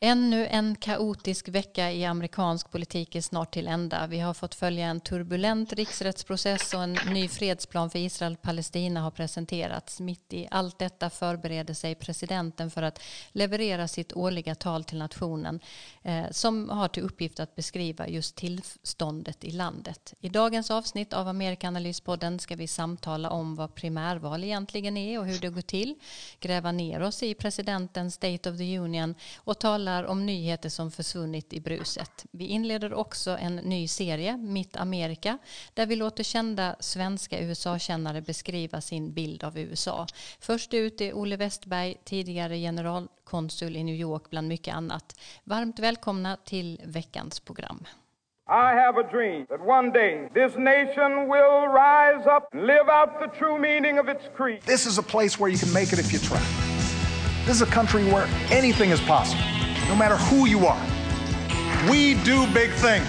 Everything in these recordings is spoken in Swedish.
Ännu en kaotisk vecka i amerikansk politik är snart till ända. Vi har fått följa en turbulent riksrättsprocess och en ny fredsplan för Israel-Palestina har presenterats. Mitt i allt detta förbereder sig presidenten för att leverera sitt årliga tal till nationen eh, som har till uppgift att beskriva just tillståndet i landet. I dagens avsnitt av Amerikanalyspodden ska vi samtala om vad primärval egentligen är och hur det går till, gräva ner oss i presidentens State of the Union och tala handlar om nyheter som försvunnit i bruset. Vi inleder också en ny serie, Mitt Amerika, där vi låter kända svenska USA-kännare beskriva sin bild av USA. Först ut är Olle Westberg, tidigare generalkonsul i New York bland mycket annat. Varmt välkomna till veckans program. I have a dream that one day this nation will rise up and live out the true meaning of its creed. This is a place where you can make it if you try. This is a country where anything is possible no matter who you are. We do big things.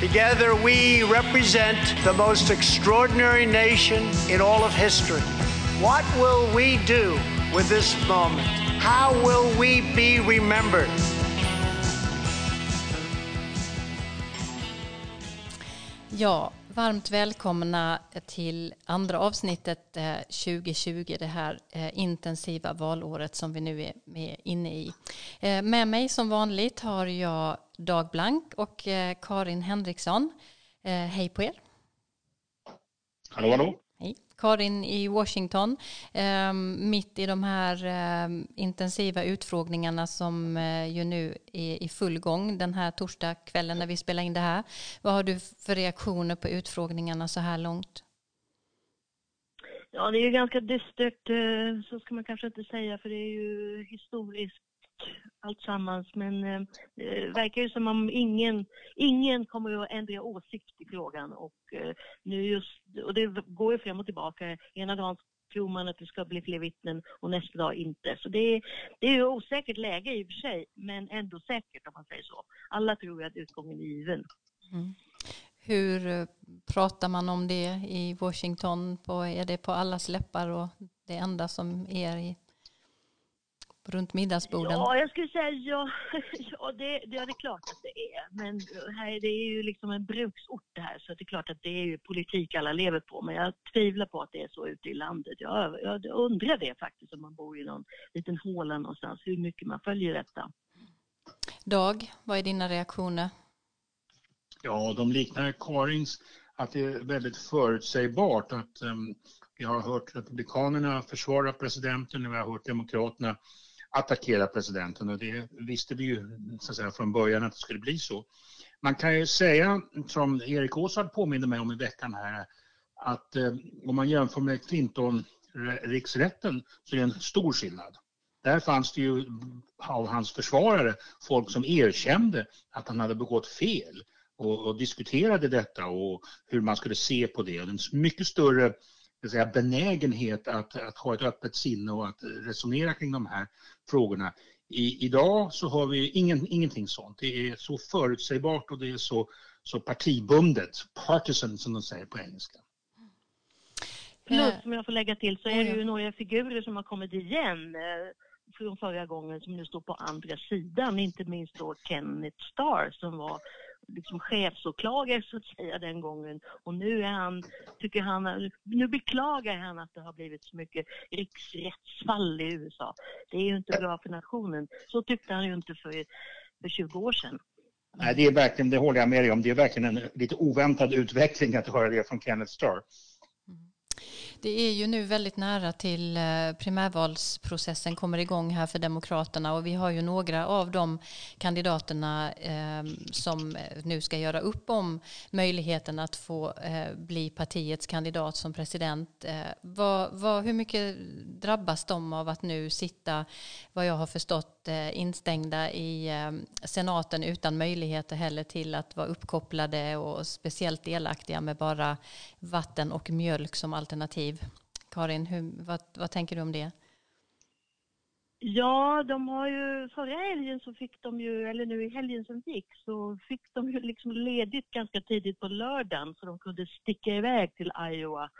Together, we represent the most extraordinary nation in all of history. What will we do with this moment? How will we be remembered? Ja, Varmt välkomna till andra avsnittet eh, 2020, det här eh, intensiva valåret som vi nu är inne i. Eh, med mig som vanligt har jag Dag Blank och Karin Henriksson. Hej på er! Hallå, hallå! Karin i Washington, ehm, mitt i de här ehm, intensiva utfrågningarna som eh, ju nu är i full gång den här torsdagskvällen när vi spelar in det här. Vad har du för reaktioner på utfrågningarna så här långt? Ja, det är ju ganska dystert, eh, så ska man kanske inte säga, för det är ju historiskt alltsammans. Men eh, det verkar ju som om ingen, ingen kommer att ändra åsikt i frågan. Och, eh, nu just, och det går ju fram och tillbaka. Ena dagen tror man att det ska bli fler vittnen och nästa dag inte. Så det är, det är ju osäkert läge i och för sig, men ändå säkert om man säger så. Alla tror att utgången är given. Mm. Hur eh, pratar man om det i Washington? På, är det på allas läppar och det enda som är i runt middagsborden? Ja, jag skulle säga ja, ja det, det, ja, det är klart att det är. Men här, det är ju liksom en bruksort det här så det är klart att det är ju politik alla lever på. Men jag tvivlar på att det är så ute i landet. Jag, jag undrar det faktiskt om man bor i någon liten håla någonstans, hur mycket man följer detta. Dag, vad är dina reaktioner? Ja, de liknar Karins att det är väldigt förutsägbart att um, vi har hört Republikanerna försvara presidenten och vi har hört Demokraterna attackera presidenten och det visste vi ju så att säga, från början att det skulle bli så. Man kan ju säga, som Erik Åsard påminde mig om i veckan här, att eh, om man jämför med Clinton-riksrätten så är det en stor skillnad. Där fanns det ju av hans försvarare folk som erkände att han hade begått fel och, och diskuterade detta och hur man skulle se på det. En mycket större säga, benägenhet att, att ha ett öppet sinne och att resonera kring de här frågorna. I, idag så har vi ingen, ingenting sånt. Det är så förutsägbart och det är så, så partibundet, partisan som de säger på engelska. Plus, om jag får lägga till, så är det ju några figurer som har kommit igen eh, från förra gången som nu står på andra sidan, inte minst då Kenneth Starr som var liksom chefsåklagare så att säga den gången. Och nu är han, tycker han, nu beklagar han att det har blivit så mycket riksrättsfall i USA. Det är ju inte bra för nationen. Så tyckte han ju inte för, för 20 år sedan. Nej, det är verkligen, det håller jag med dig om. Det är verkligen en lite oväntad utveckling att höra det från Kenneth Starr. Det är ju nu väldigt nära till eh, primärvalsprocessen kommer igång här för Demokraterna och vi har ju några av de kandidaterna ehm, eh, som nu ska göra upp om möjligheten att få eh, bli partiets kandidat som president. Eh, vad, vad, hur mycket drabbas de av att nu sitta, vad jag har förstått, eh, instängda i eh, senaten utan möjligheter heller till att vara uppkopplade och speciellt delaktiga med bara vatten och mjölk som alternativ. Karin, hur, vad, vad tänker du om det? Ja, de har ju, förra helgen så fick de ju, eller nu i helgen som gick, så fick de ju liksom ledigt ganska tidigt på lördagen så de kunde sticka iväg till Iowa,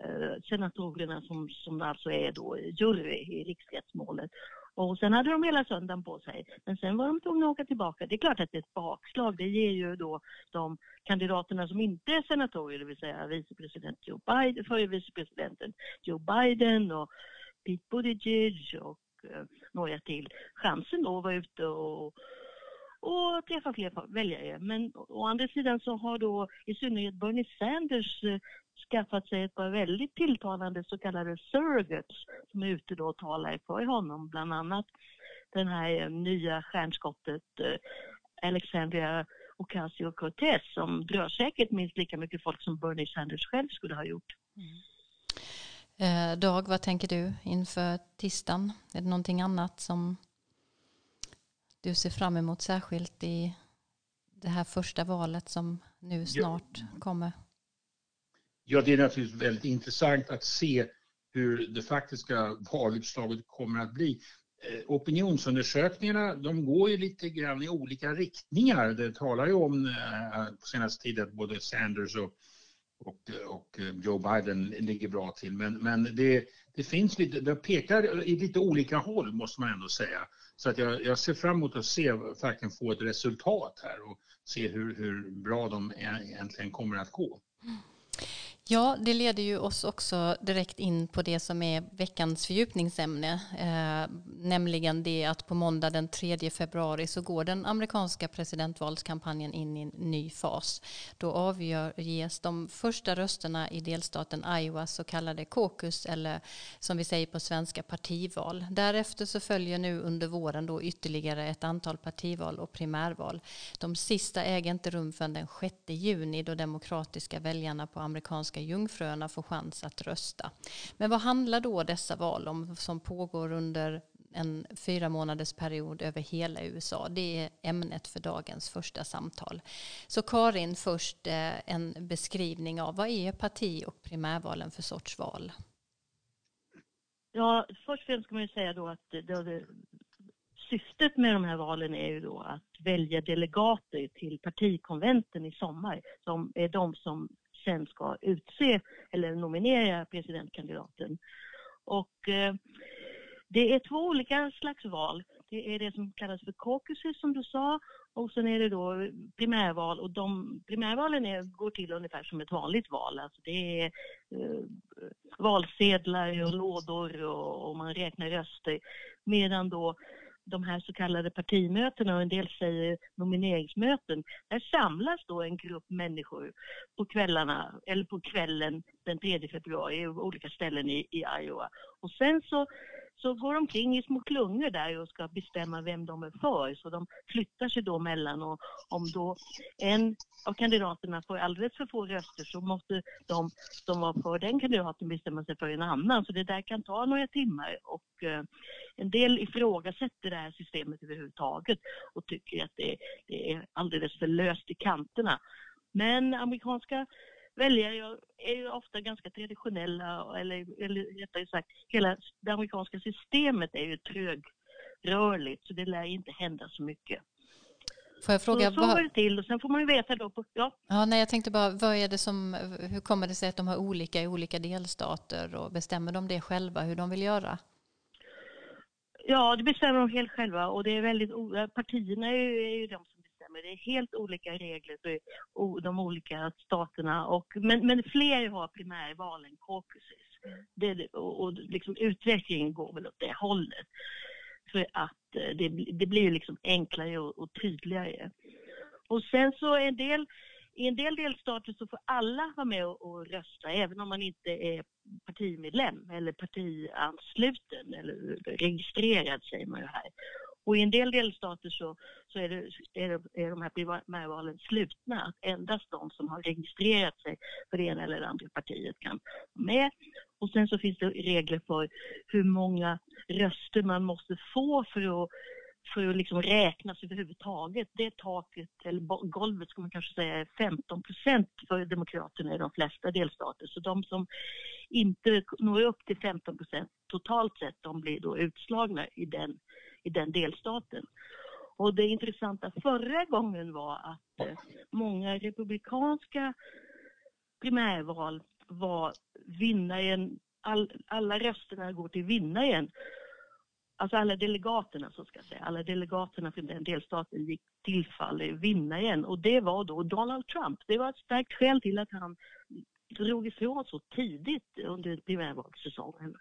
eh, senatorerna som, som alltså är då jury i riksrättsmålet. Och sen hade de hela söndagen på sig. Men sen var de tvungna att åka tillbaka. Det är klart att det är ett bakslag. Det ger ju då de kandidaterna som inte är senatorer, det vill säga vicepresident Joe Biden, förre vicepresidenten Joe Biden och Pete Buttigieg och eh, några till, chansen då att vara ute och och träffa fler väljare. Men å andra sidan så har då i synnerhet Bernie Sanders eh, skaffat sig ett par väldigt tilltalande så kallade surrogates som är ute då och talar för honom. Bland annat den här eh, nya stjärnskottet eh, Alexandria Ocasio-Cortez som drar säkert minst lika mycket folk som Bernie Sanders själv skulle ha gjort. Mm. Eh, Dag, vad tänker du inför tisdagen? Är det någonting annat som du ser fram emot särskilt i det här första valet som nu snart ja. kommer? Ja, det är naturligtvis väldigt intressant att se hur det faktiska valutslaget kommer att bli. Eh, opinionsundersökningarna de går ju lite grann i olika riktningar. Det talar ju om eh, på senaste tiden att både Sanders och, och, och Joe Biden ligger bra till. Men, men det, det finns lite, det pekar i lite olika håll måste man ändå säga. Så att jag, jag ser fram emot att se, verkligen få ett resultat här och se hur, hur bra de e-, egentligen kommer att gå. Ja, det leder ju oss också direkt in på det som är veckans fördjupningsämne, eh, nämligen det att på måndag den 3 februari så går den amerikanska presidentvalskampanjen in i en ny fas. Då avges de första rösterna i delstaten Iowas så kallade caucus eller som vi säger på svenska partival. Därefter så följer nu under våren då ytterligare ett antal partival och primärval. De sista äger inte rum förrän den 6 juni då demokratiska väljarna på amerikanska amerikanska jungfröarna få chans att rösta. Men vad handlar då dessa val om som pågår under en fyra månaders period över hela USA. Det är ämnet för dagens första samtal. Så Karin, först eh, en beskrivning av vad är parti och primärvalen för sorts val? Ja, först och främst ska man ju säga då att det, det, syftet med de här valen är ju då att välja delegater till partikonventen i sommar som är de som sen ska utse eller nominera presidentkandidaten. Och eh, det är två olika slags val. Det är det som kallas för caucuses som du sa och sen är det då primärval och de primärvalen är, går till ungefär som ett vanligt val. Alltså det är eh, valsedlar och lådor och, och man räknar röster. Medan då de här så kallade partimötena och en del säger nomineringsmöten. Där samlas då en grupp människor på kvällarna, eller på kvällen den 3 februari på olika ställen i, i Iowa. Och sen så så går de omkring i små klungor där och ska bestämma vem de är för. Så de flyttar sig då mellan och om då en av kandidaterna får alldeles för få röster så måste de som var för den kandidaten bestämma sig för en annan. Så det där kan ta några timmar och eh, en del ifrågasätter det här systemet överhuvudtaget och tycker att det, det är alldeles för löst i kanterna. Men amerikanska väljare är ju ofta ganska traditionella, eller, eller rättare sagt, hela det amerikanska systemet är ju trögrörligt, så det lär inte hända så mycket. Får jag fråga, så, så går det till och sen får man ju veta då. På, ja. Ja, nej, jag tänkte bara, vad är det som, hur kommer det sig att de har olika i olika delstater och bestämmer de det själva hur de vill göra? Ja, det bestämmer de helt själva och det är väldigt, partierna är ju, är ju de som men Det är helt olika regler för de olika staterna. Och, men, men fler har primärval än caucuses. Det, och, och liksom utvecklingen går väl åt det hållet. För att eh, det, det blir liksom enklare och, och tydligare. Och sen så en del i en del delstater så får alla vara med och, och, rösta även om man inte är partimedlem eller partiansluten eller registrerad säger man ju här. Och i en del delstater så, så är, det, är, det, är de här primärvalen slutna. Att endast de som har registrerat sig för det ena eller det andra partiet kan vara med. Och sen så finns det regler för hur många röster man måste få för att för att liksom räknas överhuvudtaget. Det taket, eller golvet ska man kanske säga, är 15 procent för Demokraterna i de flesta delstater. Så de som inte når upp till 15 procent totalt sett, de blir då utslagna i den i den delstaten. Och det intressanta förra gången var att eh, många republikanska primärval var vinnaren, all, alla rösterna går till vinnaren. alltså alla delegaterna så ska jag säga, alla delegaterna från den delstaten gick tillfall vinnaren och det var då Donald Trump. Det var ett starkt skäl till att han drog ifrån så tidigt under primärvalssäsongen.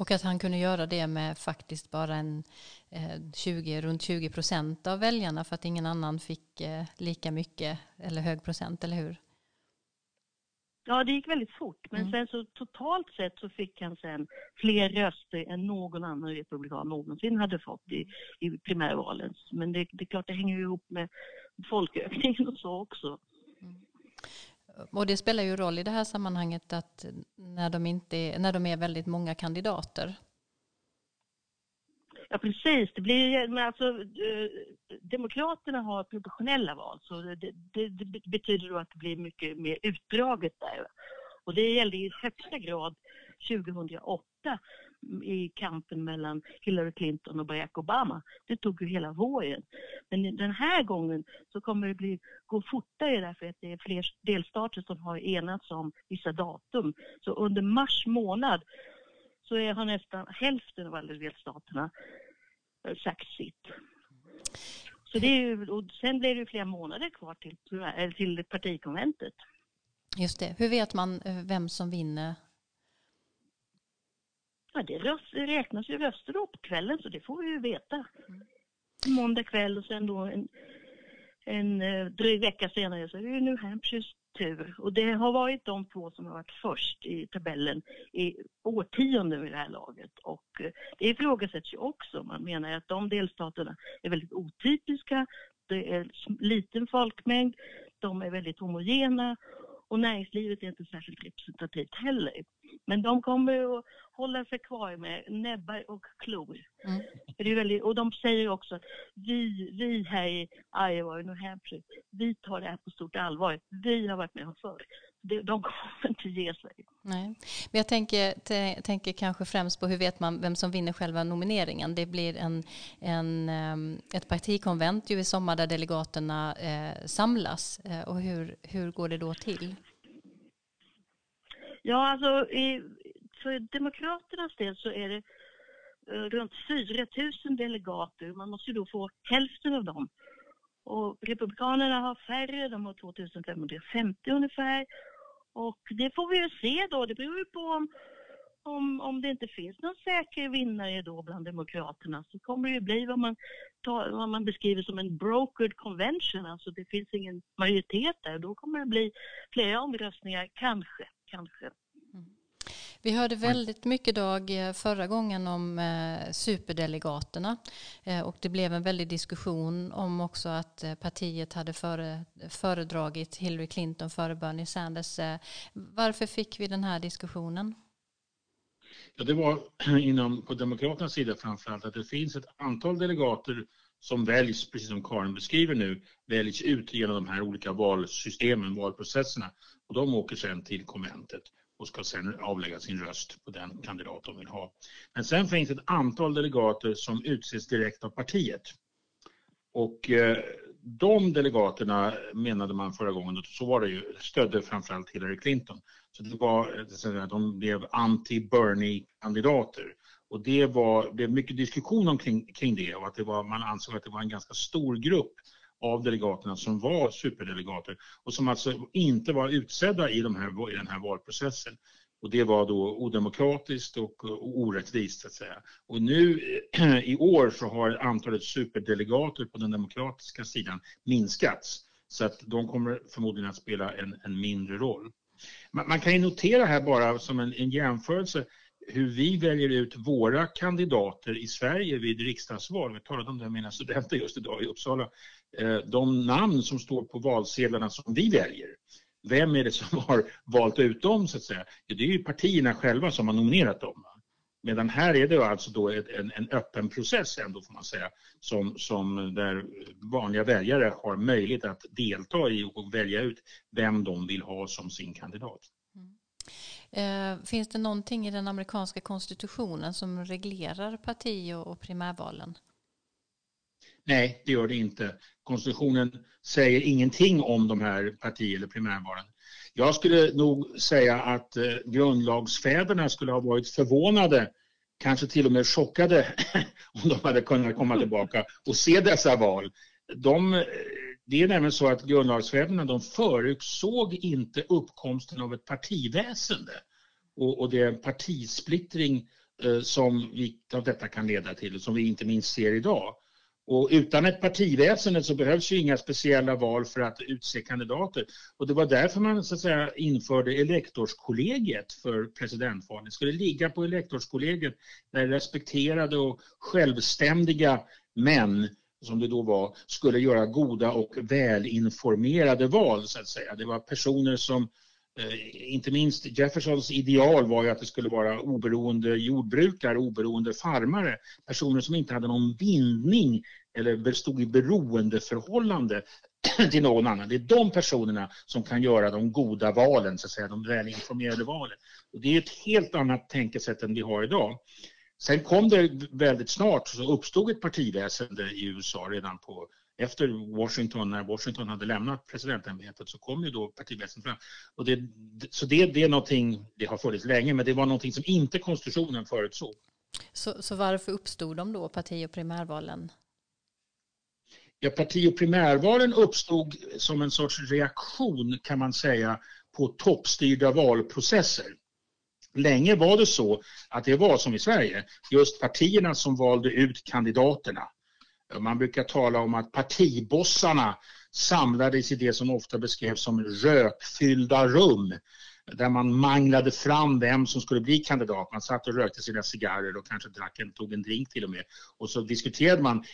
Och att han kunde göra det med faktiskt bara en eh, 20, runt 20 procent av väljarna för att ingen annan fick eh, lika mycket eller hög procent, eller hur? Ja, det gick väldigt fort. Men mm. sen så totalt sett så fick han sen fler röster än någon annan republikan någonsin hade fått i, i primärvalen. Men det, det är klart, det hänger ihop med folkökningen och så också. Mm. Och det spelar ju roll i det här sammanhanget att när de, inte är, när de är väldigt många kandidater. Ja precis, det blir, men alltså, eh, Demokraterna har proportionella val så det, det, det, betyder då att det blir mycket mer utdraget där. Och det gällde i högsta grad 2008 i kampen mellan Hillary Clinton och Barack Obama. Det tog ju hela våren. Men den här gången så kommer det bli, gå fortare därför att det är fler delstater som har enats om vissa datum. Så under mars månad så har nästan hälften av alla delstaterna eh, sagt sitt. Så det är och sen blir det flera månader kvar till, till partikonventet. Just det. Hur vet man eh, vem som vinner Ja, det röst, räknas ju röster då på kvällen så det får vi ju veta. Mm. Måndag kväll och sen då en, en eh, dryg vecka senare så är det ju New Hampshires tur. Och det har varit de två som har varit först i tabellen i årtionden vid det här laget. Och eh, det ifrågasätts ju också. Man menar att de delstaterna är väldigt otypiska. Det är liten folkmängd, de är väldigt homogena och näringslivet är inte särskilt representativt heller. Men de kommer att hålla sig kvar med näbbar och klor. Mm. Det är väldigt, och de säger också att vi, vi här i Iowa och New Hampshire, vi tar det här på stort allvar. Vi har varit med om förr. De kommer inte ge sig. Nej. Men jag tänker, tänker kanske främst på hur vet man vem som vinner själva nomineringen. Det blir en, en, ehm, ett partikonvent ju i sommar där delegaterna eh, samlas. Eh, och hur, hur går det då till? Ja, alltså i, för Demokraternas del så är det uh, runt 4 000 delegater. Man måste ju då få hälften av dem. Och Republikanerna har färre, de har 2550 ungefär. Och det får vi ju se då, det beror ju på om, om, om det inte finns någon säker vinnare då bland Demokraterna så kommer det ju bli vad man, tar, vad man beskriver som en brokered convention, alltså det finns ingen majoritet där. Då kommer det bli flera omröstningar, kanske kanske. Mm. Vi hörde väldigt mycket Dag förra gången om eh, superdelegaterna eh, och det blev en väldig diskussion om också att eh, partiet hade före, föredragit Hillary Clinton före Bernie Sanders. Eh, varför fick vi den här diskussionen? Ja, det var inom, på Demokraternas sida framförallt att det finns ett antal delegater som väljs, precis som Karin beskriver nu, väljs ut genom de här olika valsystemen, valprocesserna. Och de åker sen till konventet och ska sen avlägga sin röst på den kandidat de vill ha. Men sen finns ett antal delegater som utses direkt av partiet. Och eh, de delegaterna menade man förra gången, och så var det ju, stödde framförallt Hillary Clinton. Så det var, de blev anti-Bernie-kandidater. Och det var, blev mycket diskussion omkring, kring det och att det var, man ansåg att det var en ganska stor grupp av delegaterna som var superdelegater och som alltså inte var utsedda i, de här, i den här valprocessen. Och det var då odemokratiskt och orättvist så att säga. Och nu i år så har antalet superdelegater på den demokratiska sidan minskats. Så att de kommer förmodligen att spela en, en mindre roll. Man, man, kan ju notera här bara som en, en jämförelse hur vi väljer ut våra kandidater i Sverige vid riksdagsval. Vi talade om det med mina studenter just idag i Uppsala. Eh, de namn som står på valsedlarna som vi väljer. Vem är det som har valt ut dem så att säga? Ja, det är ju partierna själva som har nominerat dem. Medan här är det alltså då en, en öppen process ändå får man säga som, som där vanliga väljare har möjlighet att delta i och välja ut vem de vill ha som sin kandidat. Eh, finns det någonting i den amerikanska konstitutionen som reglerar parti och primärvalen? Nej, det gör det inte. Konstitutionen säger ingenting om de här parti eller primärvalen. Jag skulle nog säga att eh, grundlagsfäderna skulle ha varit förvånade kanske till och med chockade om de hade kunnat komma tillbaka och se dessa val. De, eh, det är nämligen så att grundlagsfäderna de förutsåg inte uppkomsten av ett partiväsende och, och det partisplittring eh, som vi, av detta kan leda till, som vi inte minst ser idag. Och utan ett partiväsende så behövs ju inga speciella val för att utse kandidater. Och det var därför man så att säga införde elektorskollegiet för presidentvalet. Det skulle ligga på elektorskollegiet där respekterade och självständiga män som det då var, skulle göra goda och välinformerade val så att säga. Det var personer som Eh, inte minst Jeffersons ideal var ju att det skulle vara oberoende jordbrukare, oberoende farmare, personer som inte hade någon bindning eller stod i beroendeförhållande till någon annan. Det är de personerna som kan göra de goda valen, så att säga, de välinformerade valen. Och det är ett helt annat tänkesätt än vi har idag. Sen kom det väldigt snart, så uppstod ett partiväsende i USA redan på efter Washington, när Washington hade lämnat presidentämbetet så kom ju då partiväsendet fram. Och det, så det, det är någonting, det har funnits länge, men det var någonting som inte konstitutionen förutsåg. Så, så varför uppstod de då, parti och primärvalen? Ja, parti och primärvalen uppstod som en sorts reaktion kan man säga på toppstyrda valprocesser. Länge var det så att det var som i Sverige, just partierna som valde ut kandidaterna. Man brukar tala om att partibossarna samlades i det som ofta beskrevs som rökfyllda rum där man manglade fram vem som skulle bli kandidat. Man satt och rökte sina cigarrer och kanske drack en, tog en drink till och med. Och så diskuterade man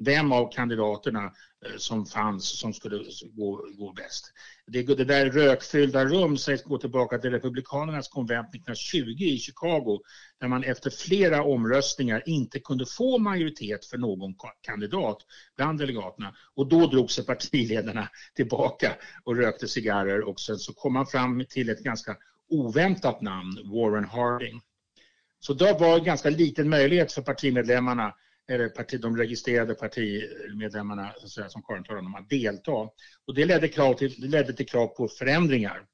vem av kandidaterna Eh, som fanns som skulle gå, gå bäst. Det, det där rökfyllda rum sägs gå tillbaka till Republikanernas konvent 1920 i Chicago där man efter flera omröstningar inte kunde få majoritet för någon kandidat bland delegaterna. Och då drog sig partiledarna tillbaka och rökte cigarrer och sen så kom man fram till ett ganska oväntat namn, Warren Harding. Så det var en ganska liten möjlighet för partimedlemmarna eller parti, de registrerade partimedlemmarna som Karin talade om att delta. Och det ledde, krav till, det ledde till krav på förändringar.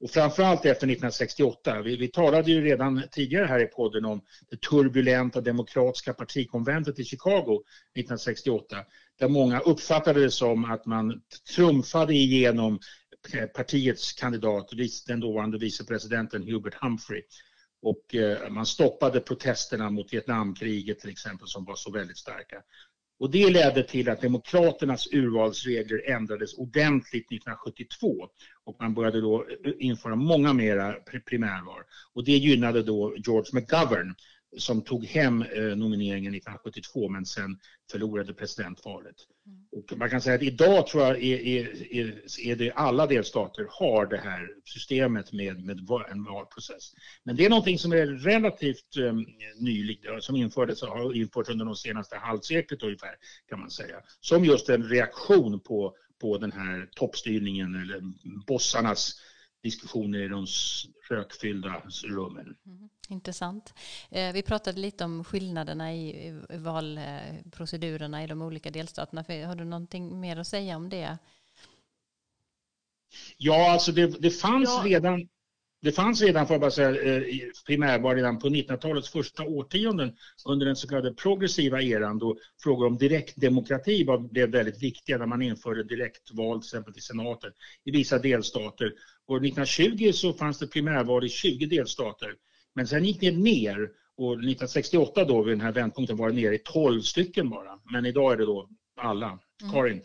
Och framförallt efter 1968. Vi, vi, talade ju redan tidigare här i podden om det turbulenta demokratiska partikonventet i Chicago 1968 där många uppfattade det som att man trumfade igenom eh, partiets kandidat, den dåvarande vicepresidenten Hubert Humphrey. Och eh, man stoppade protesterna mot Vietnamkriget till exempel som var så väldigt starka. Och det ledde till att Demokraternas urvalsregler ändrades ordentligt 1972 och man började då eh, införa många mera primärval. Och det gynnade då George McGovern som tog hem eh, nomineringen 1972 men sen förlorade presidentvalet. Mm. Och man kan säga att idag tror jag är, är, är, det alla delstater har det här systemet med, med en valprocess. Men det är någonting som är relativt um, nyligt, som infördes, har införts under de senaste halvseklet ungefär kan man säga. Som just en reaktion på, på den här toppstyrningen eller bossarnas diskussioner i de rökfyllda rummen. Mm, intressant. Eh, vi pratade lite om skillnaderna i valprocedurerna i de olika delstaterna. Har du någonting mer att säga om det? Ja, alltså det, det fanns ja. redan det fanns redan, får jag bara säga, eh, primärval redan på 1900-talets första årtionden under den så kallade progressiva eran då frågor om direktdemokrati blev väldigt viktiga när man införde direktval till exempel till senaten i vissa delstater. År 1920 så fanns det primärval i 20 delstater men sen gick det ner och 1968 då vid den här vändpunkten var det nere i 12 stycken bara. Men idag är det då alla. Mm. Karin?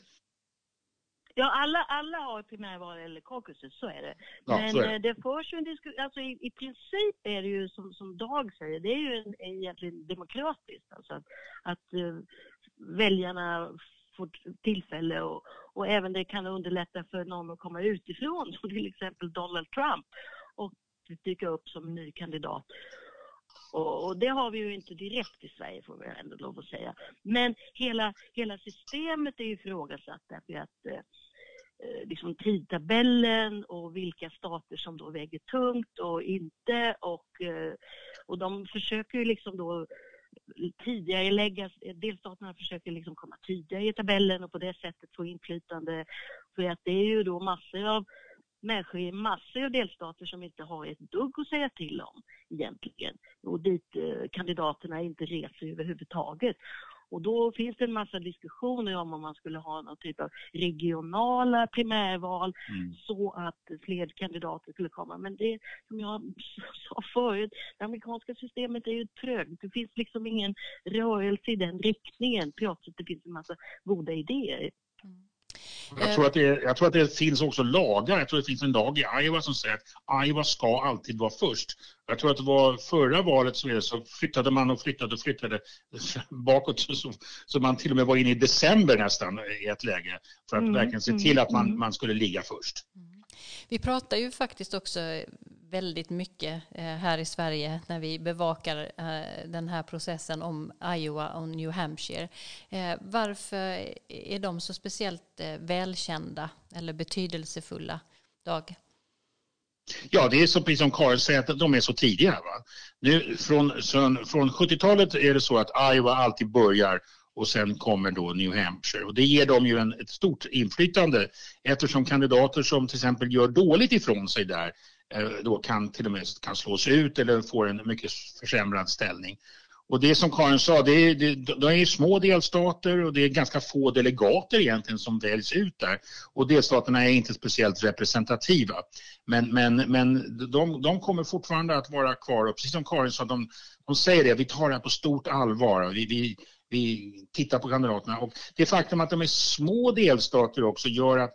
Ja, alla, alla har primärval eller caucuses, så är det. Ja, Men är det. Eh, det förs ju en diskussion, alltså i, i, princip är det ju som, som Dag säger, det är ju en, egentligen demokratiskt. Alltså att, att uh, väljarna får tillfälle och, och även det kan underlätta för någon att komma utifrån, som till exempel Donald Trump, dyka upp som ny kandidat. Och, och, det har vi ju inte direkt i Sverige får vi ändå lov att säga. Men hela, hela systemet är ifrågasatt därför att eh, eh liksom tidtabellen och vilka stater som då väger tungt och inte. Och, eh, och de försöker ju liksom då tidigare lägga, delstaterna försöker liksom komma tidigare i tabellen och på det sättet få inflytande. För att det är ju då massor av människor i massor av delstater som inte har ett dugg att säga till om egentligen. Och dit eh, kandidaterna inte reser överhuvudtaget. Och då finns det en massa diskussioner om om man skulle ha någon typ av regionala primärval mm. så att fler kandidater skulle komma. Men det som jag sa förut, det amerikanska systemet är ju trögt. Det finns liksom ingen rörelse i den riktningen trots att det finns en massa goda idéer. Mm. Jag tror, att det, jag tror att det finns också lagar. Jag tror att det finns en lag i Iowa som säger att Iowa ska alltid vara först. Jag tror att det var förra valet så, så flyttade man och flyttade och flyttade bakåt så, så man till och med var inne i december nästan i ett läge för att mm, verkligen se till att man, mm. man skulle ligga först. Mm. Vi pratar ju faktiskt också väldigt mycket eh, här i Sverige när vi bevakar eh, den här processen om Iowa och New Hampshire. Eh, varför är de så speciellt välkända eller betydelsefulla, Dag? Ja, det är så precis som Karin säger att de är så tidiga. Va? Nu, från, från 70-talet är det så att Iowa alltid börjar och sen kommer då New Hampshire. Och det ger dem ju en, ett stort inflytande eftersom kandidater som till exempel gör dåligt ifrån sig där Eh, då kan till och med kan slås ut eller får en mycket försämrad ställning. Och det som Karin sa, det är, det, det är små delstater och det är ganska få delegater egentligen som väljs ut där. Och delstaterna är inte speciellt representativa. Men, men, men de, de kommer fortfarande att vara kvar och precis som Karin sa, de, de säger det, vi tar det här på stort allvar. Vi, vi, vi tittar på kandidaterna. Och det faktum att de är små delstater också gör att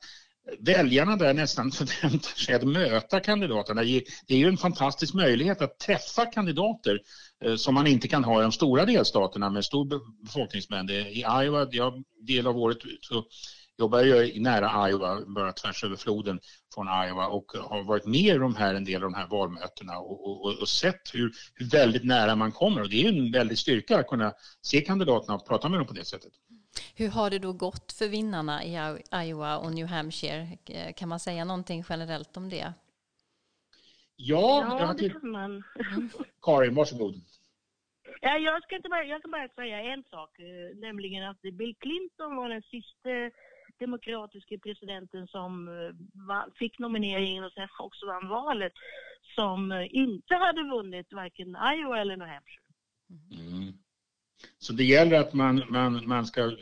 väljarna där nästan förväntar sig att möta kandidaterna. Det är ju en fantastisk möjlighet att träffa kandidater eh, som man inte kan ha i de stora delstaterna med stor befolkningsmängd. I Iowa, jag del av året så jobbar jag nära Iowa, bara tvärs över floden från Iowa och har varit med i de här, en del av de här valmötena och, och, och sett hur, hur, väldigt nära man kommer. Och det är en väldig styrka att kunna se kandidaterna och prata med dem på det sättet. Hur har det då gått för vinnarna i Iowa och New Hampshire? Kan man säga någonting generellt om det? Ja, ja det kan man. Karin, varsågod. Ja, jag, ska inte bara, jag ska bara säga en sak, eh, nämligen att Bill Clinton var den sista demokratiska presidenten som eh, fick nomineringen och sen också vann valet som eh, inte hade vunnit varken Iowa eller New Hampshire. Mm. Så det gäller att man, man, man ska...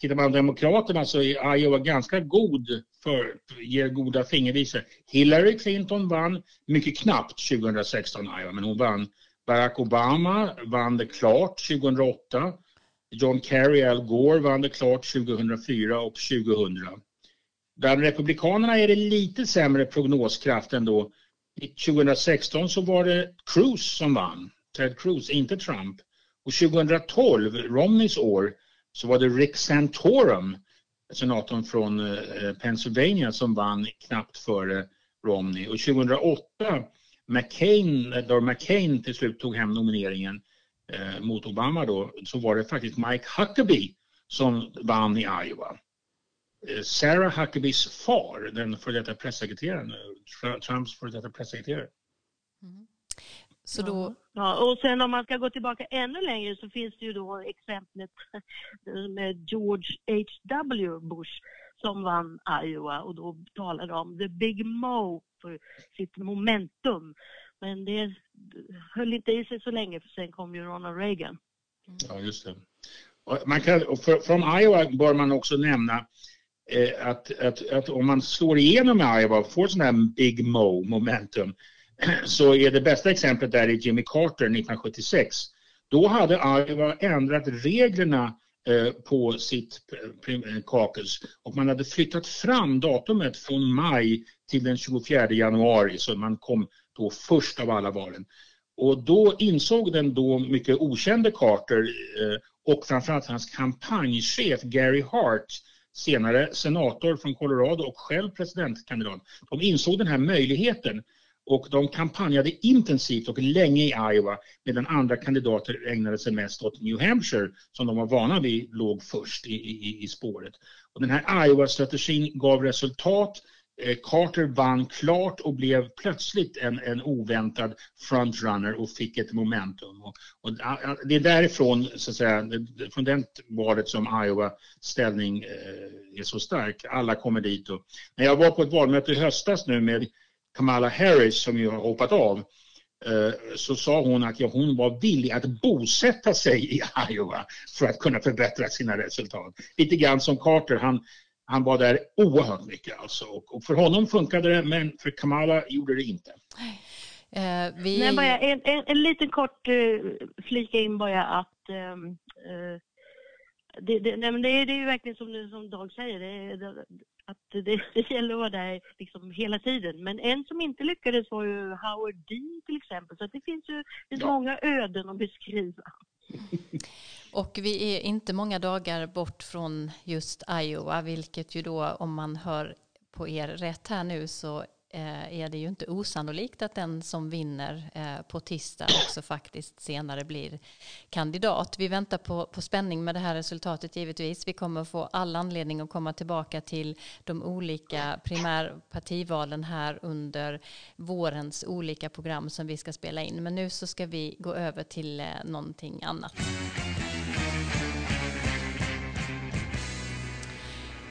Tittar man på Demokraterna så är Iowa ganska god för, ger goda fingervisor. Hillary Clinton vann mycket knappt 2016 Iowa, men hon vann. Barack Obama vann det klart 2008. John Kerry Al Gore vann det klart 2004 och 2000. Bland republikanerna är det lite sämre prognoskraft ändå. 2016 så var det Cruz som vann, Ted Cruz, inte Trump. Och 2012, Romneys år, så var det Rick Santorum, senatorn från eh, Pennsylvania, som vann knappt före Romney. Och 2008, McCain, då McCain till slut tog hem nomineringen, eh, mot Obama då, så var det faktiskt Mike Huckabee som vann i Iowa. Eh, Sarah Huckabees far, den före detta pressekreteraren, eh, Trumps före detta pressekreterare. Mm. Så då... Ja, och sen om man ska gå tillbaka ännu längre så finns det ju då exemplet med George H.W. Bush som vann Iowa och då talade om the big mo för sitt momentum. Men det höll inte i sig så länge för sen kom ju Ronald Reagan. Ja, just det. Man kan, för, från Iowa bör man också nämna eh, att, att, att, om man slår igenom i Iowa och får sån här big mo momentum så är det bästa exemplet där i Jimmy Carter 1976. Då hade Iowa ändrat reglerna eh, på sitt eh, caucus och man hade flyttat fram datumet från maj till den 24 januari så man kom då först av alla valen. Och då insåg den då mycket okände Carter eh, och framförallt hans kampanjchef Gary Hart, senare senator från Colorado och själv presidentkandidat, de insåg den här möjligheten och de kampanjade intensivt och länge i Iowa medan andra kandidater ägnade sig mest åt New Hampshire som de var vana vid låg först i, i, i spåret. Och den här Iowa-strategin gav resultat eh, Carter vann klart och blev plötsligt en, en oväntad frontrunner och fick ett momentum. Och, och det är därifrån, så att säga, från det valet som Iowa ställning eh, är så stark. Alla kommer dit. Och, när jag var på ett valmöte i höstas nu med Kamala Harris som ju har hoppat av eh, så sa hon att ja, hon var villig att bosätta sig i Iowa för att kunna förbättra sina resultat. Lite grann som Carter, han, han var där oerhört mycket alltså. Och, och för honom funkade det, men för Kamala gjorde det inte. Eh, vi... Nej, bara en, en, en liten kort uh, flika in bara att uh, det, det, nej, men det, är, det är ju verkligen som, som Dag säger, det, det, att det, det gäller att vara där liksom hela tiden. Men en som inte lyckades var ju Howard Dean till exempel, så det finns ju finns ja. många öden att beskriva. Och vi är inte många dagar bort från just Iowa, vilket ju då om man hör på er rätt här nu så Eh, är det ju inte osannolikt att den som vinner eh, på tisdag också faktiskt senare blir kandidat. Vi väntar på, på spänning med det här resultatet givetvis. Vi kommer få all anledning att komma tillbaka till de olika primärpartivalen här under vårens olika program som vi ska spela in. Men nu så ska vi gå över till eh, någonting annat.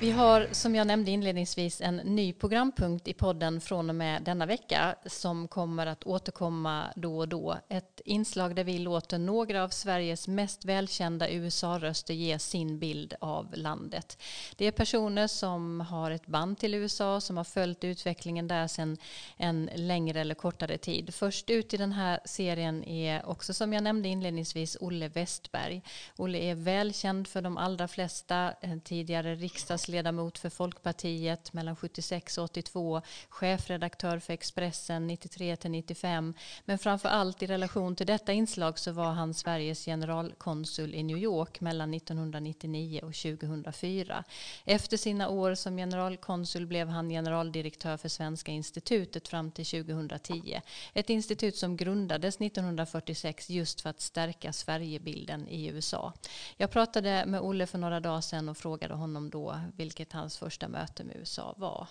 Vi har, som jag nämnde inledningsvis, en ny programpunkt i podden från och med denna vecka som kommer att återkomma då och då. Ett inslag där vi låter några av Sveriges mest välkända USA-röster ge sin bild av landet. Det är personer som har ett band till USA, som har följt utvecklingen där sedan en längre eller kortare tid. Först ut i den här serien är också, som jag nämnde inledningsvis, Olle Westberg. Olle är välkänd för de allra flesta, eh, tidigare riksdags riksdagsledamot för Folkpartiet mellan 76 och 82, chefredaktör för Expressen 93 till 95. Men framför allt i relation till detta inslag så var han Sveriges generalkonsul i New York mellan 1999 och 2004. Efter sina år som generalkonsul blev han generaldirektör för Svenska institutet fram till 2010. Ett institut som grundades 1946 just för att stärka Sverigebilden i USA. Jag pratade med Olle för några dagar sedan och frågade honom då vilket hans första möte med USA var.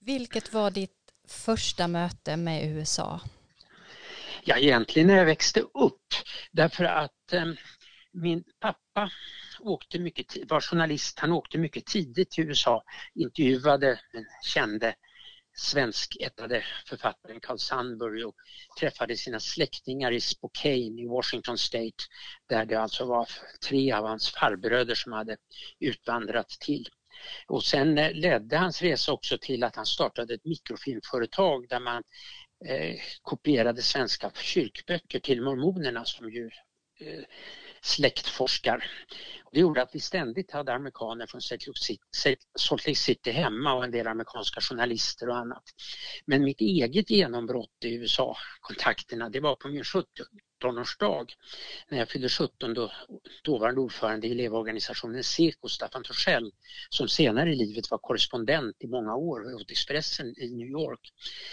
Vilket var ditt första möte med USA? Ja, egentligen när jag växte upp. Därför att eh, min pappa åkte mycket, var journalist, han åkte mycket tidigt till USA, intervjuade den kände svenskättade författaren Carl Sandburg och träffade sina släktingar i Spokane i Washington State där det alltså var tre av hans farbröder som hade utvandrat till. Och sen eh, ledde hans resa också till att han startade ett mikrofilmföretag där man eh, kopierade svenska kyrkböcker till mormonerna som ju eh, släktforskar. Det gjorde att vi ständigt hade amerikaner från Salt Lake City hemma och en del amerikanska journalister och annat. Men mitt eget genombrott i USA-kontakterna det var på min 70 17-årsdag när jag fyllde 17 då dåvarande ordförande i elevorganisationen Seko, Staffan Torssell, som senare i livet var korrespondent i många år åt Expressen i New York.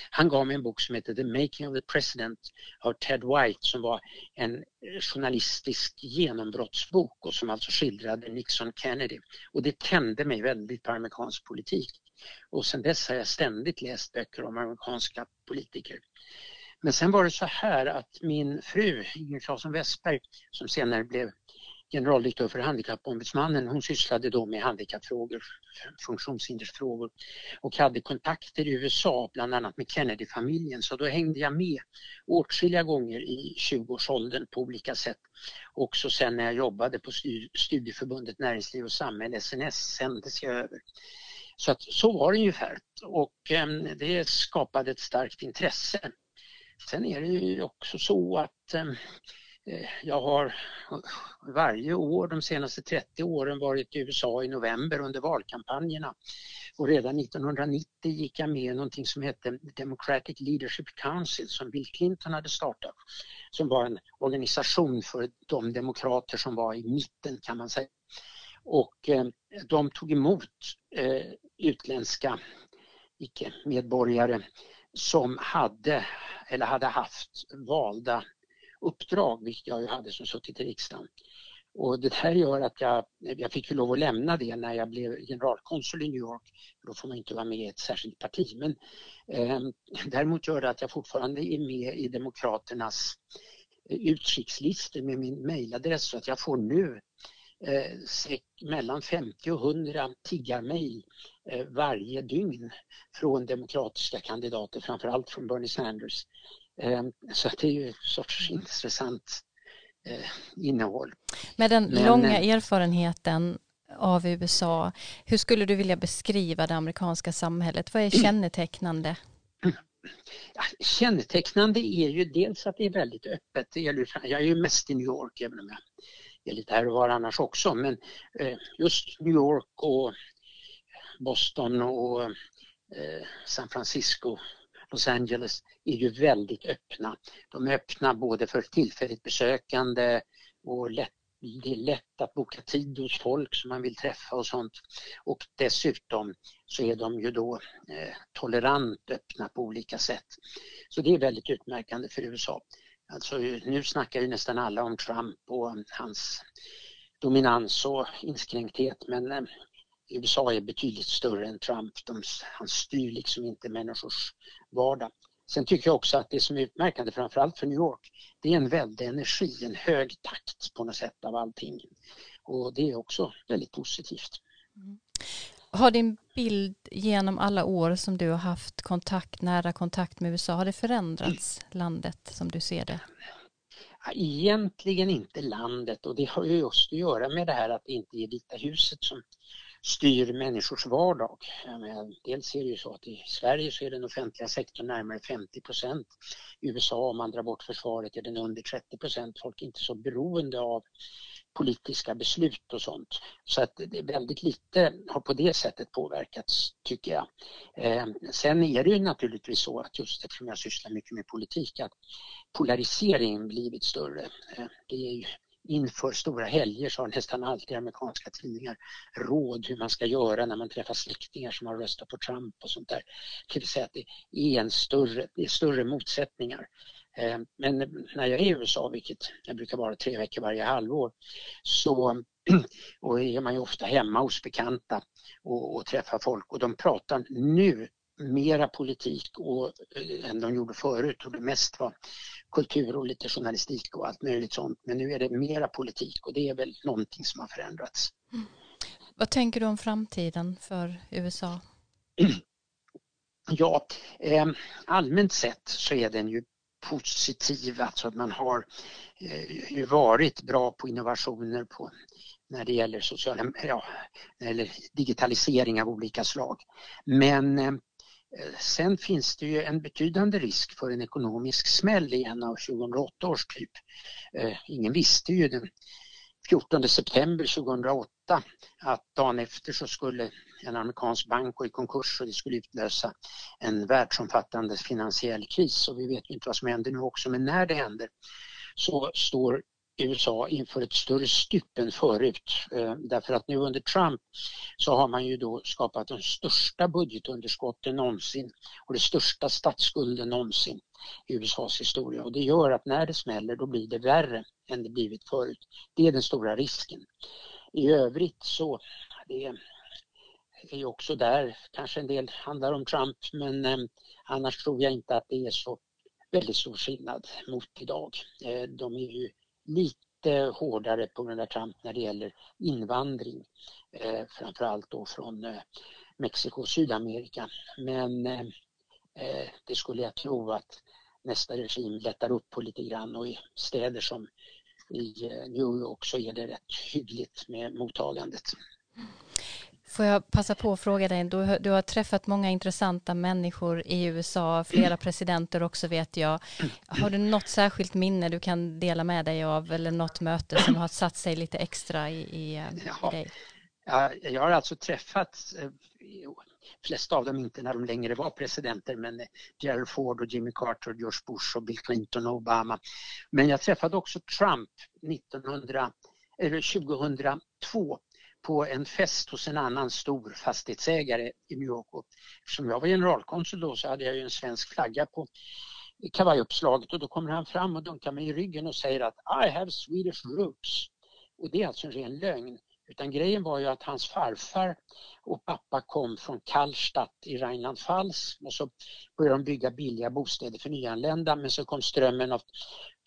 Han gav mig en bok som heter The Making of the President av Ted White som var en journalistisk genombrottsbok och som alltså skildrade Nixon Kennedy. Och det tände mig väldigt på amerikansk politik. Och sedan dess har jag ständigt läst böcker om amerikanska politiker. Men sen var det så här att min fru Inger Claesson Westberg som senare blev generaldirektör för Handikappombudsmannen, hon sysslade då med handikappfrågor, funktionshindersfrågor och hade kontakter i USA, bland annat med Kennedy-familjen, så då hängde jag med åtskilliga gånger i 20-årsåldern på olika sätt. Också sen när jag jobbade på Studieförbundet Näringsliv och Samhälle, SNS, sändes jag över. Så att så var det ungefär och eh, det skapade ett starkt intresse Sen är det ju också så att ehm, eh, jag har varje år de senaste 30 åren varit i USA i november under valkampanjerna. Och redan 1990 gick jag med i någonting som hette Democratic Leadership Council som Bill Clinton hade startat. Som var en organisation för de demokrater som var i mitten kan man säga. Och eh, de tog emot eh, utländska icke-medborgare som hade eller hade haft valda uppdrag, vilket jag ju hade som suttit i riksdagen. Och det här gör att jag, jag fick ju lov att lämna det när jag blev generalkonsul i New York. Då får man inte vara med i ett särskilt parti. Men eh, däremot gör det att jag fortfarande är med i Demokraternas eh, utskickslistor med min mejladress så att jag får nu mellan 50 och 100 tiggarmejl eh, varje dygn från demokratiska kandidater, framförallt från Bernie Sanders. Eh, så det är ju en sorts intressant eh, innehåll. Med den Men, långa eh, erfarenheten av USA, hur skulle du vilja beskriva det amerikanska samhället? Vad är kännetecknande? Ja, kännetecknande är ju dels att det är väldigt öppet. Jag är ju mest i New York även om jag det är lite här och var annars också men eh, just New York och Boston och eh, San Francisco Los Angeles är ju väldigt öppna. De är öppna både för tillfälligt besökande och lätt, det är lätt att boka tid hos folk som man vill träffa och sånt. Och dessutom så är de ju då eh, tolerant öppna på olika sätt. Så det är väldigt utmärkande för USA. Alltså nu snackar ju nästan alla om Trump och hans dominans och inskränkthet men eh, USA är betydligt större än Trump. De, han styr liksom inte människors vardag. Sen tycker jag också att det som är utmärkande framförallt för New York, det är en väldig energi, en hög takt på något sätt av allting. Och det är också väldigt positivt. Mm. Har din bild genom alla år som du har haft kontakt, nära kontakt med USA, har det förändrats, mm. landet som du ser det? Egentligen inte landet och det har ju just att göra med det här att det inte är Vita huset som styr människors vardag. dels är det ju så att i Sverige så är den offentliga sektorn närmare 50 procent. I USA om man drar bort försvaret är den under 30 procent. Folk är inte så beroende av politiska beslut och sånt. Så att det är väldigt lite har på det sättet påverkats tycker jag. Eh, sen är det ju naturligtvis så att just eftersom jag sysslar mycket med politik att polariseringen blivit större. Eh, det är ju inför stora helger så har nästan alltid amerikanska tidningar råd hur man ska göra när man träffar släktingar som har röstat på Trump och sånt där. Det vill säga att det är en större, det är större motsättningar. Eh, men när jag är i USA, vilket jag brukar vara tre veckor varje halvår, så och är man ju ofta hemma hos bekanta och, och träffar folk och de pratar nu mera politik och, äh, än de gjorde förut och det mest var kultur och lite journalistik och allt möjligt sånt. Men nu är det mera politik och det är väl någonting som har förändrats. Mm. Vad tänker du om framtiden för USA? Ja, eh, allmänt sett så är den ju positiv, alltså att man har eh, ju varit bra på innovationer på, när det gäller, sociala, ja, eller digitalisering av olika slag. Men eh, Sen finns det ju en betydande risk för en ekonomisk smäll igen av 2008 års typ. Eh, ingen visste ju den 14 september 2008 att dagen efter så skulle en amerikansk bank gå i konkurs och det skulle utlösa en världsomfattande finansiell kris och vi vet inte vad som händer nu också men när det händer så står USA inför ett större stup än förut. Eh, därför att nu under Trump så har man ju då skapat de största budgetunderskotten någonsin och den största statsskulden någonsin i USAs historia och det gör att när det smäller då blir det värre än det blivit förut. Det är den stora risken. I övrigt så det är ju också där kanske en del handlar om Trump men eh, annars tror jag inte att det är så väldigt stor skillnad mot idag. Eh, de är ju lite hårdare på grund av Trump när det gäller invandring. Eh, framförallt då från eh, Mexiko och Sydamerika. Men eh, eh, det skulle jag tro att nästa regim lättar upp på lite grann och i städer som i eh, New York så är det rätt hyggligt med mottagandet. Får jag passa på att fråga dig, du, du har träffat många intressanta människor i USA, flera presidenter också vet jag. Har du något särskilt minne du kan dela med dig av eller något möte som har satt sig lite extra i, i, eh, i dig? Ja, jag har alltså träffat eh, flesta av dem inte när de längre var presidenter men Gerald Ford och Jimmy Carter, George Bush och Bill Clinton och Obama. Men jag träffade också Trump 1900, eller 2002 på en fest hos en annan stor fastighetsägare i New York. Och eftersom jag var generalkonsul då så hade jag ju en svensk flagga på kavajuppslaget och då kommer han fram och dunkar mig i ryggen och säger att I have Swedish roots. Och det är alltså en ren lögn. Utan grejen var ju att hans farfar och pappa kom från Kallstadt i Rheinland-Pfalz och så började de bygga billiga bostäder för nyanlända men så kom strömmen av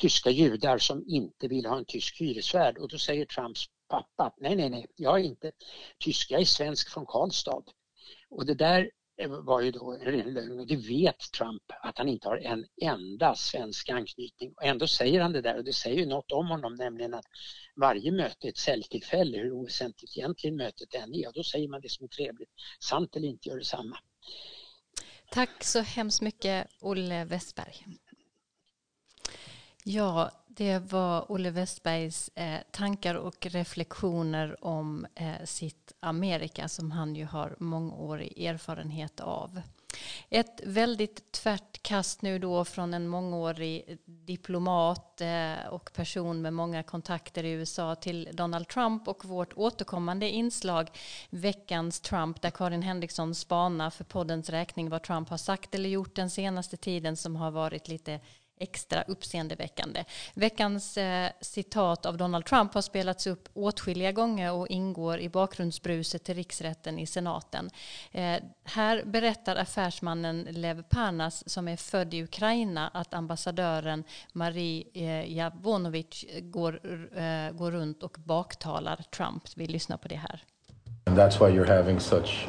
tyska judar som inte ville ha en tysk hyresvärd och då säger Trumps pappa, nej nej nej, jag är inte tysk, jag är svensk från Karlstad. Och det där var ju då en lögn och det vet Trump att han inte har en enda svensk anknytning. Och ändå säger han det där och det säger ju något om honom, nämligen att varje möte är ett säljtillfälle, hur oväsentligt egentligen mötet än är. Och då säger man det som är trevligt. Sant eller inte gör detsamma. Tack så hemskt mycket Olle Westberg. Ja, det var Olle Westbergs eh, tankar och reflektioner om eh, sitt Amerika som han ju har mångårig erfarenhet av. Ett väldigt tvärt kast nu då från en mångårig diplomat eh, och person med många kontakter i USA till Donald Trump och vårt återkommande inslag Veckans Trump där Karin Henriksson spanar för poddens räkning vad Trump har sagt eller gjort den senaste tiden som har varit lite extra uppseendeväckande. Veckans eh, citat av Donald Trump har spelats upp åtskilliga gånger och ingår i bakgrundsbruset till riksrätten i senaten. Eh, här berättar affärsmannen Lev Parnas som är född i Ukraina att ambassadören Marie eh, Javonovic går, eh, går runt och baktalar Trump. Vi lyssnar på det här. And that's why you're having such.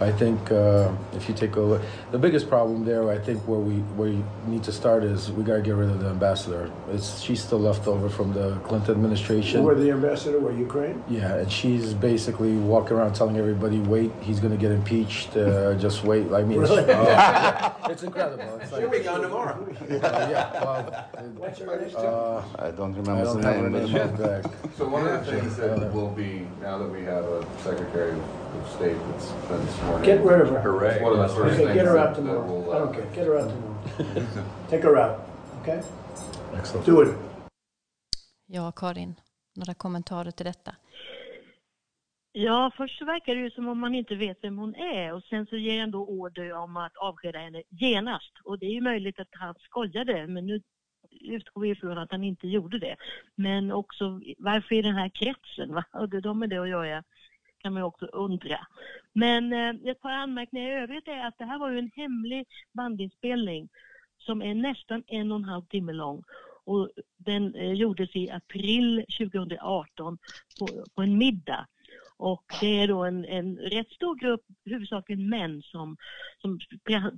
I think uh, if you take a look, the biggest problem there, I think where we where you need to start is we got to get rid of the ambassador. It's she's still left over from the Clinton administration. Where the ambassador? Where Ukraine? Yeah, and she's basically walking around telling everybody, "Wait, he's going to get impeached. Uh, just wait." I mean, Really? it's, uh, it's incredible. It's She'll be gone tomorrow. Uh, yeah, well, What's her name? uh, I don't remember I remember don't the have her name. name back. So one of the things that will be, now that we have a Secretary of State that's been sworn in. Get rid of her. Hooray. One of the first Okay, things get her that out that tomorrow. will, I uh, don't care. Get her out tomorrow. Take her out. Okay? Excellent. Do it. Ja, Karin, några kommentarer till detta? Ja, först så verkar det ju som om man inte vet vem hon är och sen så ger han då order om att avskeda henne genast. Och det är ju möjligt att han skojade, men nu utgår vi ifrån att han inte gjorde det. Men också varför i den här kretsen? Va? Och det de med det att göra kan man ju också undra. Men eh, ett par anmärkningar i övrigt är att det här var ju en hemlig bandinspelning som är nästan en och en halv timme lång. Och den eh, gjordes i april 2018 på, på en middag. Och det är då en, en rätt stor grupp, huvudsakligen män, som, som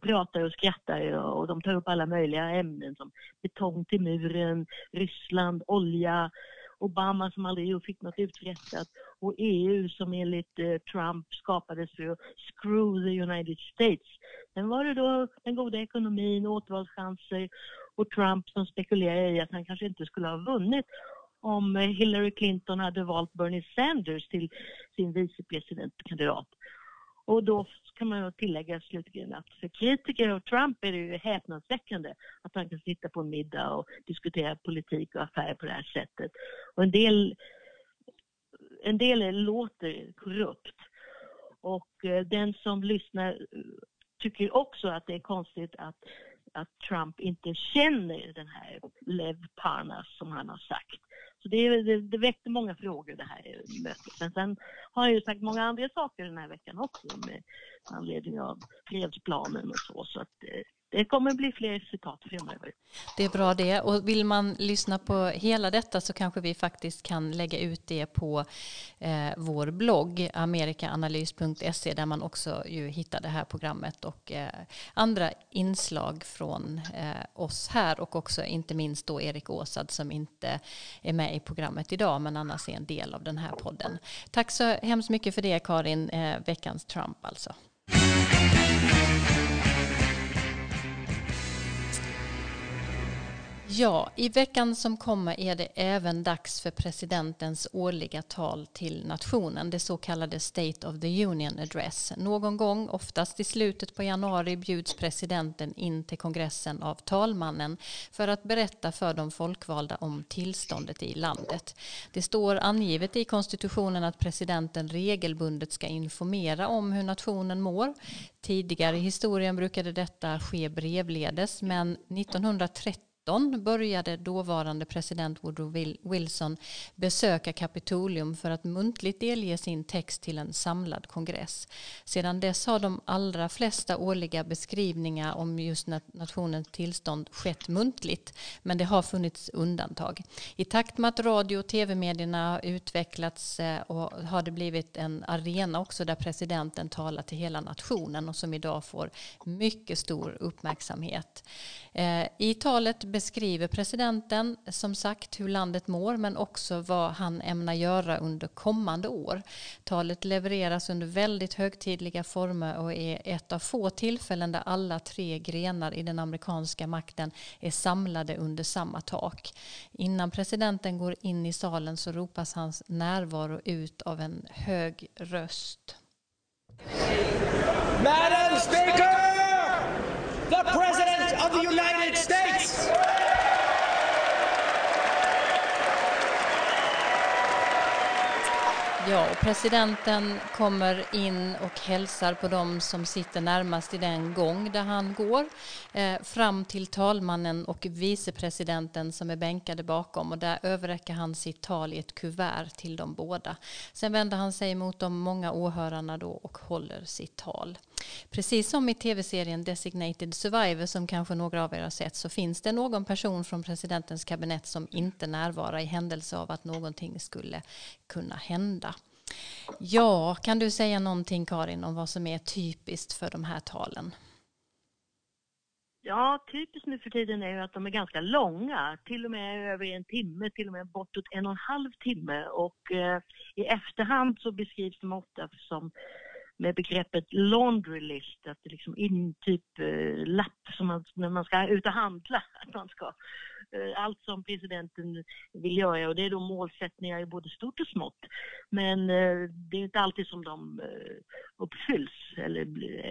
pratar och skrattar och, och de tar upp alla möjliga ämnen som betong till muren, Ryssland, olja, Obama som aldrig fick något uträttat och EU som enligt eh, Trump skapades för att screw the United States. Sen var det då den goda ekonomin, återvalschanser och Trump som spekulerade i att han kanske inte skulle ha vunnit om eh, Hillary Clinton hade valt Bernie Sanders till sin vicepresidentkandidat. Och då kan man tillägga slutligen att för kritiker av Trump är det ju häpnadsväckande att han kan sitta på en middag och diskutera politik och affärer på det här sättet. Och en del, en del låter korrupt. Och eh, den som lyssnar eh, tycker också att det är konstigt att, att Trump inte känner den här Lev Parnas som han har sagt. Så det, det, det väckte många frågor det här mötet. Men sen har jag ju sagt många andra saker den här veckan också med anledning av fredsplanen och så. Så att eh, det kommer bli fler citat framöver. Det är bra det. Och vill man lyssna på hela detta så kanske vi faktiskt kan lägga ut det på eh, vår blogg amerikaanalys.se där man också ju hittar det här programmet och eh, andra inslag från eh, oss här och också inte minst då Erik Åsad som inte är med i programmet idag men annars är en del av den här podden. Tack så hemskt mycket för det Karin, eh, veckans Trump alltså. Ja, i veckan som kommer är det även dags för presidentens årliga tal till nationen, det så kallade State of the Union Address. Någon gång, oftast i slutet på januari, bjuds presidenten in till kongressen av talmannen för att berätta för de folkvalda om tillståndet i landet. Det står angivet i konstitutionen att presidenten regelbundet ska informera om hur nationen mår. Tidigare i historien brukade detta ske brevledes, men 1930 19 började dåvarande president Woodrow Wilson besöka Kapitolium för att muntligt delge sin text till en samlad kongress. Sedan dess har de allra flesta årliga beskrivningar om just nationens tillstånd skett muntligt, men det har funnits undantag. I takt med att radio och tv-medierna har utvecklats eh, och har det blivit en arena också där presidenten talar till hela nationen och som idag får mycket stor uppmärksamhet. Eh, I talet beskriver presidenten som sagt hur landet mår men också vad han ämnar göra under kommande år. Talet levereras under väldigt högtidliga former och är ett av få tillfällen där alla tre grenar i den amerikanska makten är samlade under samma tak. Innan presidenten går in i salen så ropas hans närvaro ut av en hög röst. Madam Speaker! The President of the United States! Ja, och presidenten kommer in och hälsar på dem som sitter närmast i den gång där han går eh, fram till talmannen och vicepresidenten som är bänkade bakom och där överräcker han sitt tal i ett kuvert till dem båda. Sen vänder han sig mot de många åhörarna då och håller sitt tal. Precis som i tv-serien Designated Survivor som kanske några av er har sett så finns det någon person från presidentens kabinett som inte närvarar i händelse av att någonting skulle kunna hända. Ja, kan du säga någonting Karin om vad som är typiskt för de här talen? Ja, typiskt nu för tiden är ju att de är ganska långa, till och med över en timme, till och med bortåt en och en halv timme. Och eh, i efterhand så beskrivs de ofta som med begreppet laundry list, att det liksom in typ eh, lapp som man, när man ska ut och handla, att man ska eh, allt som presidenten vill göra och det är då målsättningar i både stort och smått. Men eh, det är inte alltid som de eh, uppfylls eller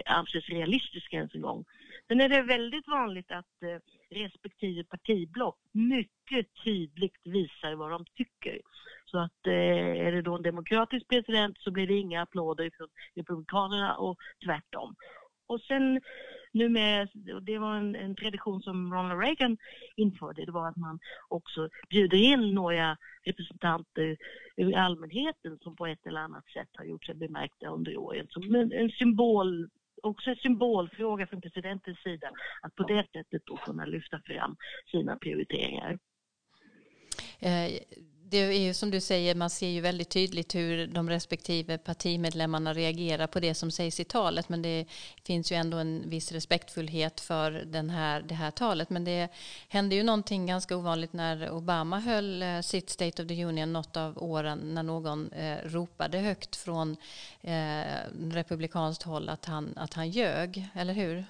anses realistiska ens en gång. Sen är det väldigt vanligt att eh, respektive partiblock mycket tydligt visar vad de tycker. Så att eh, är det då en demokratisk president så blir det inga applåder från Republikanerna och tvärtom. Och sen nu med, det var en, en, tradition som Ronald Reagan införde, det var att man också bjuder in några representanter ur allmänheten som på ett eller annat sätt har gjort sig bemärkta under åren. Som en, en symbol också en symbolfråga från presidentens sida att på det sättet då kunna lyfta fram sina prioriteringar. Eh, det är ju som du säger, man ser ju väldigt tydligt hur de respektive partimedlemmarna reagerar på det som sägs i talet. Men det finns ju ändå en viss respektfullhet för den här, det här talet. Men det hände ju någonting ganska ovanligt när Obama höll eh, sitt State of the Union något av åren när någon eh, ropade högt från eh, republikanskt håll att han, att han ljög, eller hur?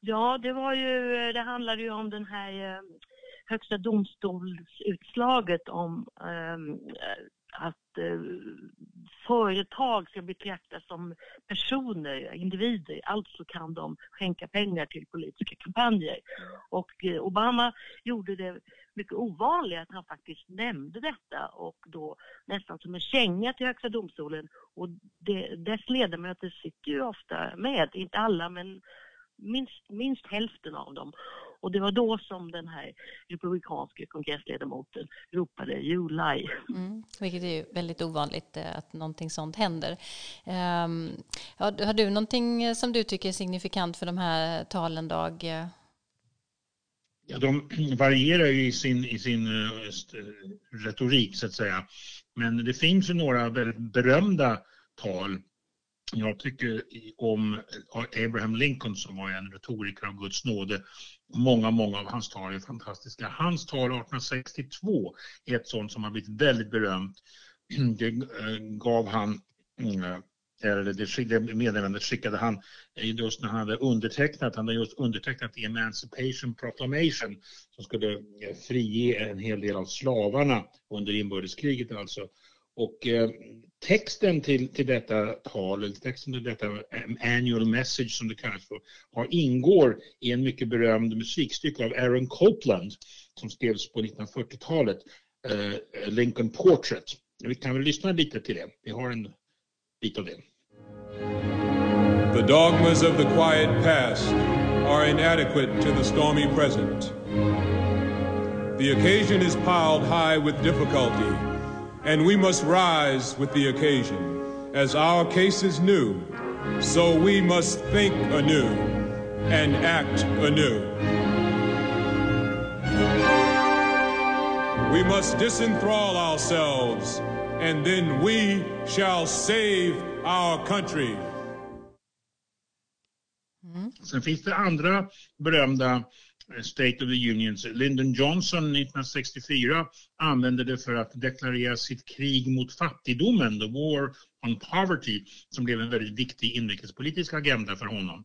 Ja, det var ju, det handlade ju om den här eh, Högsta domstolsutslaget om ehm, att eh, företag ska betraktas som personer, individer, alltså kan de skänka pengar till politiska kampanjer. Och eh, Obama gjorde det mycket ovanligt att han faktiskt nämnde detta och då nästan som en känga till Högsta domstolen. Och det, dess ledamöter sitter ju ofta med, inte alla men minst, minst hälften av dem. Och det var då som den här republikanske kongressledamoten ropade July. Mm, vilket är väldigt ovanligt eh, att någonting sånt händer. Um, har du någonting som du tycker är signifikant för de här talen, Dag? Ja, de varierar ju i sin, i sin uh, retorik så att säga. Men det finns ju några väldigt berömda tal jag tycker om eh, Abraham Lincoln som var en retoriker av Guds nåde. Många, många av hans tal är fantastiska. Hans tal 1862 är ett sånt som har blivit väldigt berömt. Det eh, gav han mm, eh, eller det meddelandet skickade han just när han hade undertecknat, han hade just undertecknat the Emancipation Proclamation som skulle frige en hel del av slavarna under inbördeskriget alltså. Och eh, texten till, till detta tal, eller texten till detta eh, annual message som det kallas för, har, ingår i en mycket berömd musikstycke av Aaron Copland som skrevs på 1940-talet, eh, Lincoln Portrait. Vi kan väl lyssna lite till det. Vi har en bit av det. The dogmas of the quiet past are inadequate to the stormy present. The occasion is piled high with difficulty, and we must rise with the occasion. As our case is new, so we must think anew and act anew. We must disenthrall ourselves, and then we shall save our country. Sen finns det andra berömda State of the Unions. Lyndon Johnson 1964 använde det för att deklarera sitt krig mot fattigdomen, the war on poverty, som blev en väldigt viktig inrikespolitisk agenda för honom.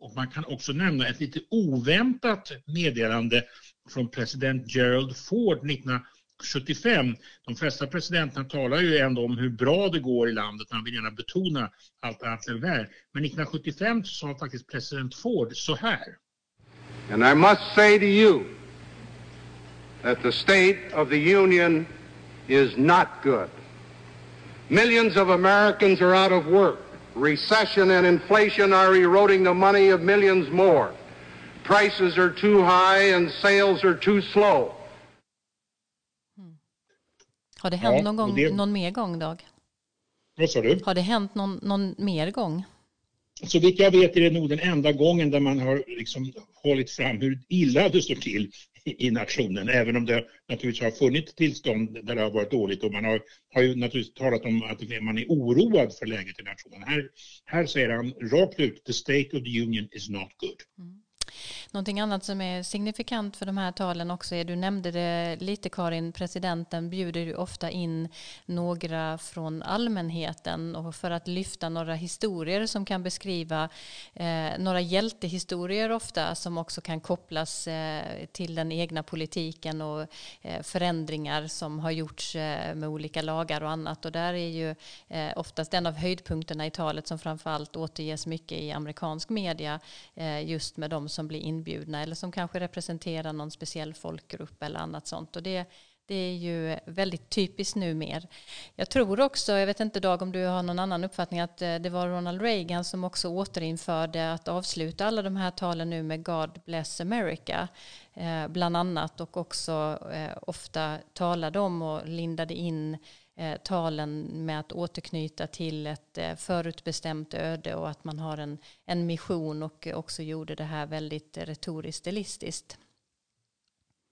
Och man kan också nämna ett lite oväntat meddelande från president Gerald Ford 1975. De flesta presidenterna talar ju ändå om hur bra det går i landet. Man vill gärna betona allt annat än väl. Men 1975 sa faktiskt president Ford så här. And I must say to you that the state of the union is not good. Millions of Americans are out of work. Recession and inflation are eroding the money of millions more. Prices are too high and sales are too slow. Har det hänt Ja, någon, gång, det- någon mer gång, Dag? Vad sa du? Har det hänt någon, någon mer gång? Alltså, Så vitt jag vet är det nog den enda gången där man har liksom hållit fram hur illa det står till i nationen, även om det naturligtvis har funnits tillstånd där det har varit dåligt och man har, har ju naturligtvis talat om att man är oroad för läget i nationen. Här, här säger han rakt ut, the state of the union is not good. Mm. Någonting annat som är signifikant för de här talen också är, du nämnde det lite Karin, presidenten bjuder ju ofta in några från allmänheten och för att lyfta några historier som kan beskriva eh, några hjältehistorier ofta som också kan kopplas eh, till den egna politiken och eh, förändringar som har gjorts eh, med olika lagar och annat. Och där är ju eh, oftast en av höjdpunkterna i talet som framförallt återges mycket i amerikansk media eh, just med de som som blir inbjudna eller som kanske representerar någon speciell folkgrupp eller annat sånt. Och det, det är ju väldigt typiskt numer. Jag tror också, jag vet inte Dag om du har någon annan uppfattning, att eh, det var Ronald Reagan som också återinförde att avsluta alla de här talen nu med God bless America, eh, bland annat, och också eh, ofta talade om och lindade in eh, talen med att återknyta till ett eh, förutbestämt öde och att man har en, en mission och också gjorde det här väldigt eh, retoriskt stilistiskt.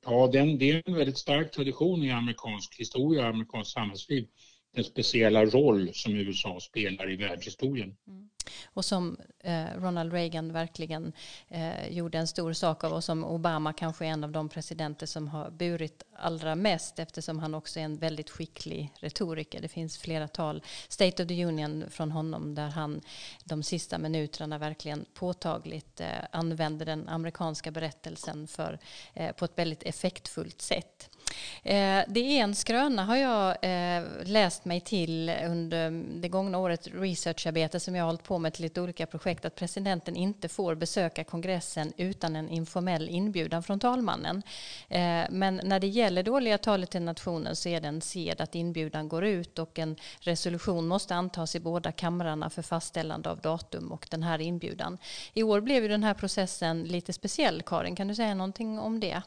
Ja, den, det är en väldigt stark tradition i amerikansk historia och amerikansk samhällsliv. Den speciella roll som USA spelar i världshistorien. Mm. Och som eh, Ronald Reagan verkligen eh, gjorde en stor sak av och som Obama kanske är en av de presidenter som har burit allra mest eftersom han också är en väldigt skicklig retoriker. Det finns flera tal, State of the Union från honom där han de sista minuterna verkligen påtagligt eh, använder den amerikanska berättelsen för, eh, på ett väldigt effektfullt sätt. Eh, det är en skröna har jag eh, läst mig till under det gångna året researcharbete som jag har hållit på med till lite olika projekt att presidenten inte får besöka kongressen utan en informell inbjudan från talmannen. Eh, men när det gäller dåliga talet till nationen så är det en sed att inbjudan går ut och en resolution måste antas i båda kamrarna för fastställande av datum och den här inbjudan. I år blev ju den här processen lite speciell. Karin, kan du säga någonting om det?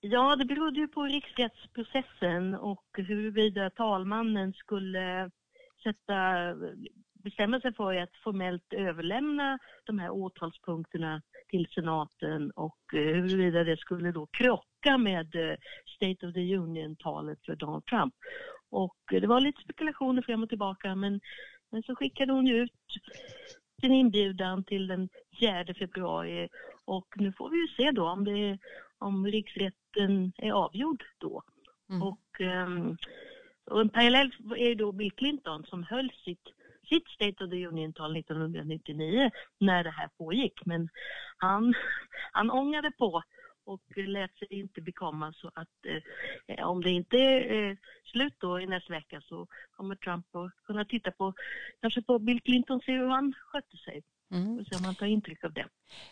Ja, det berodde ju på riksrättsprocessen och huruvida talmannen skulle sätta, bestämma sig för att formellt överlämna de här åtalspunkterna till senaten och eh, huruvida det skulle då krocka med eh, State of the Union-talet för Donald Trump. Och eh, det var lite spekulationer fram och tillbaka men, men så skickade hon ju ut sin inbjudan till den 4 februari och nu får vi ju se då om, det, om riksrätten är avgjord då. Och, ehm, och en parallell är då Bill Clinton som höll sitt, sitt State of the Union-tal 1999 när det här pågick. Men han, han ångade på och lät sig inte bekomma så att eh, om det inte är eh, slut då i nästa vecka så kommer Trump att kunna titta på, kanske på Bill Clinton se hur han skötte sig. Mm. Och se om han tar intryck av det.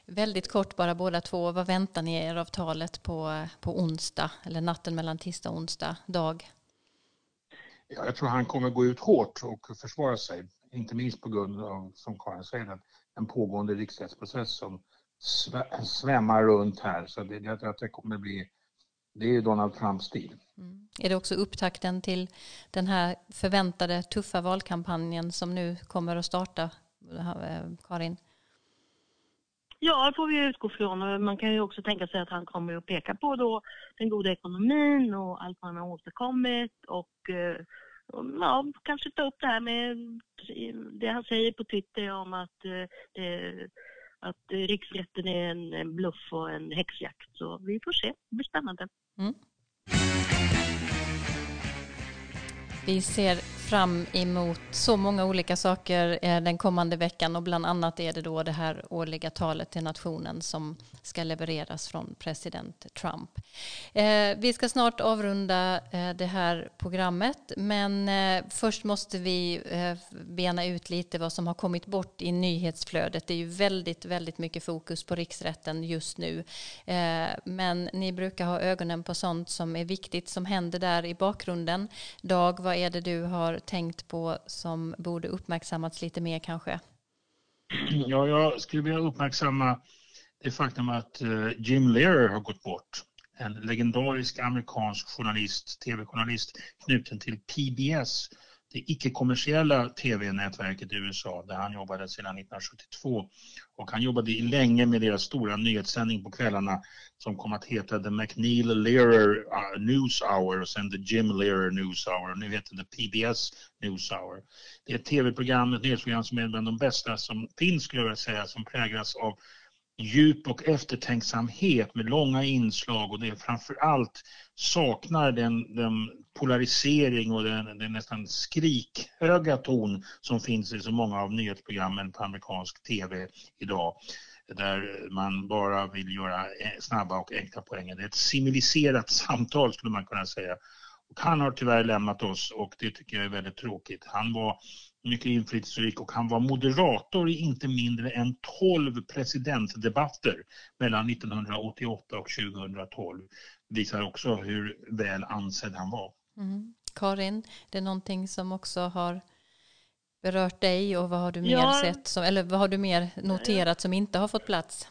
Väldigt kort bara båda två. Vad väntar ni er av talet på, på onsdag eller natten mellan tisdag och onsdag? Dag? Ja, jag tror han kommer gå ut hårt och försvara sig, inte minst på grund av, som Karin säger, att en pågående riksrättsprocess som svämmar runt här. Så det, jag tror att det kommer bli, det är ju Donald Trumps stil. Mm. Är det också upptakten till den här förväntade tuffa valkampanjen som nu kommer att starta, Karin? Ja, det får vi utgå från. Man kan ju också tänka sig att han kommer att peka på då den goda ekonomin och allt man har åstadkommit och eh, ja, kanske ta upp det här med det han säger på Twitter om att, eh, att riksrätten är en bluff och en häxjakt. Så vi får se, det blir spännande. Mm. Vi ser fram emot så många olika saker eh, den kommande veckan och bland annat är det då det här årliga talet till nationen som ska levereras från president Trump. Eh, vi ska snart avrunda eh, det här programmet men först måste vi bena ut lite vad som har kommit bort i nyhetsflödet. Det är ju väldigt, väldigt mycket fokus på riksrätten just nu. Men ni brukar ha ögonen på sånt som är viktigt som händer där i bakgrunden. Dag, vad är det du har tänkt på som borde uppmärksammats lite mer kanske? Ja, jag skulle vilja uppmärksamma det faktum att eh, Jim Lehrer har gått bort. En legendarisk amerikansk journalist, tv-journalist knuten till PBS det icke-kommersiella tv-nätverket i USA där han jobbade sedan 1972. Och han jobbade länge med deras stora nyhetssändning på kvällarna som kom att heta The McNeil Lehrer uh, News Hour och sen The Jim Lehrer News Hour. Och nu heter det PBS News Hour. Det är ett tv-program, ett nyhetsprogram som är bland de bästa som finns skulle jag vilja säga, som präglas av djup och eftertänksamhet med långa inslag och det framför allt saknar den, den polarisering och den, den, nästan skrikhöga ton som finns i så många av nyhetsprogrammen på amerikansk tv idag där man bara vill göra eh, snabba och enkla poänger. Det är ett civiliserat samtal skulle man kunna säga. Och han har tyvärr lämnat oss och det tycker jag är väldigt tråkigt. Han var mycket inflytelserik och han var moderator i inte mindre än 12 presidentdebatter mellan 1988 och 2012. Visar också hur väl ansedd han var. Mm. Karin, det är någonting som också har berört dig och vad har du mer ja. sett som, eller vad har du mer noterat som inte har fått plats?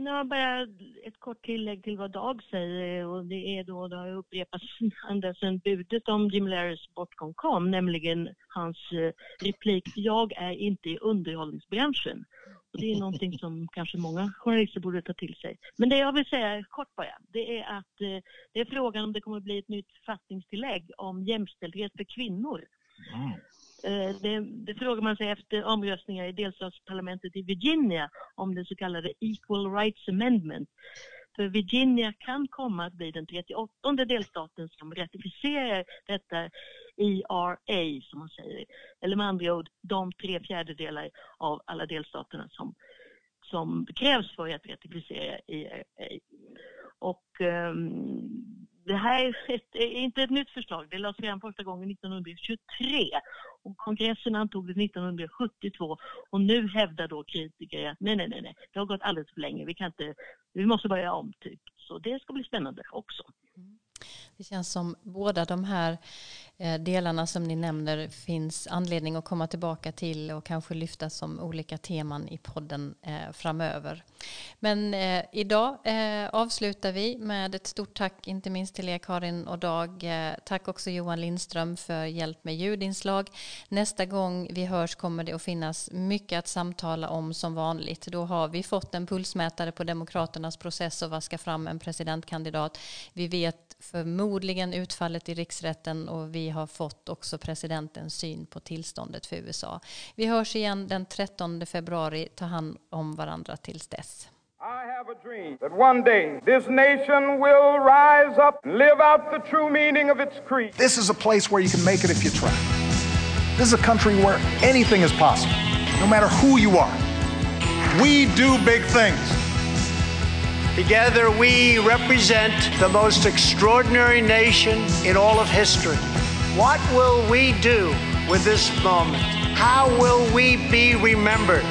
Ja, bara ett kort tillägg till vad Dag säger och det är då, det har upprepats ända sedan budet om Jim Larrys bortgång kom, nämligen hans eh, replik “Jag är inte i underhållningsbranschen”. Och det är någonting som kanske många journalister borde ta till sig. Men det jag vill säga kort bara, det är att eh, det är frågan om det kommer bli ett nytt författningstillägg om jämställdhet för kvinnor. Mm. Eh, det, det, frågar man sig efter omröstningar i delstatsparlamentet i Virginia om den så kallade Equal Rights Amendment. För Virginia kan komma att bli den 38 delstaten som ratificerar detta ERA, som man säger. Eller med andra ord, de tre fjärdedelar av alla delstaterna som, som krävs för att ratificera ERA. Och um, det här är, ett, är, inte ett nytt förslag. Det lades fram första gången 1923 och kongressen antog det 1972 och nu hävdar då kritiker att nej, nej, nej, nej, det har gått alldeles för länge. Vi kan inte, vi måste börja om typ. Så det ska bli spännande också. Det känns som båda de här Eh, delarna som ni nämner finns anledning att komma tillbaka till och kanske lyfta som olika teman i podden eh, framöver. Men eh, idag avslutar vi med ett stort tack inte minst till er Karin och Dag. Tack också Johan Lindström för hjälp med ljudinslag. Nästa gång vi hörs kommer det att finnas mycket att samtala om som vanligt. Då har vi fått en pulsmätare på Demokraternas process och vaska fram en presidentkandidat. Vi vet förmodligen utfallet i riksrätten och vi vi har fått också presidentens syn på tillståndet för USA. Vi hörs igen den 13 februari. Ta hand om varandra tills dess. I have a dream that one day this nation will rise up and live out the true meaning of its creed. This is a place where you can make it if you try. This is a country where anything is possible, no matter who you are. We do big things. Together, we represent the most extraordinary nation in all of history. What will we do with this moment? How will we be remembered?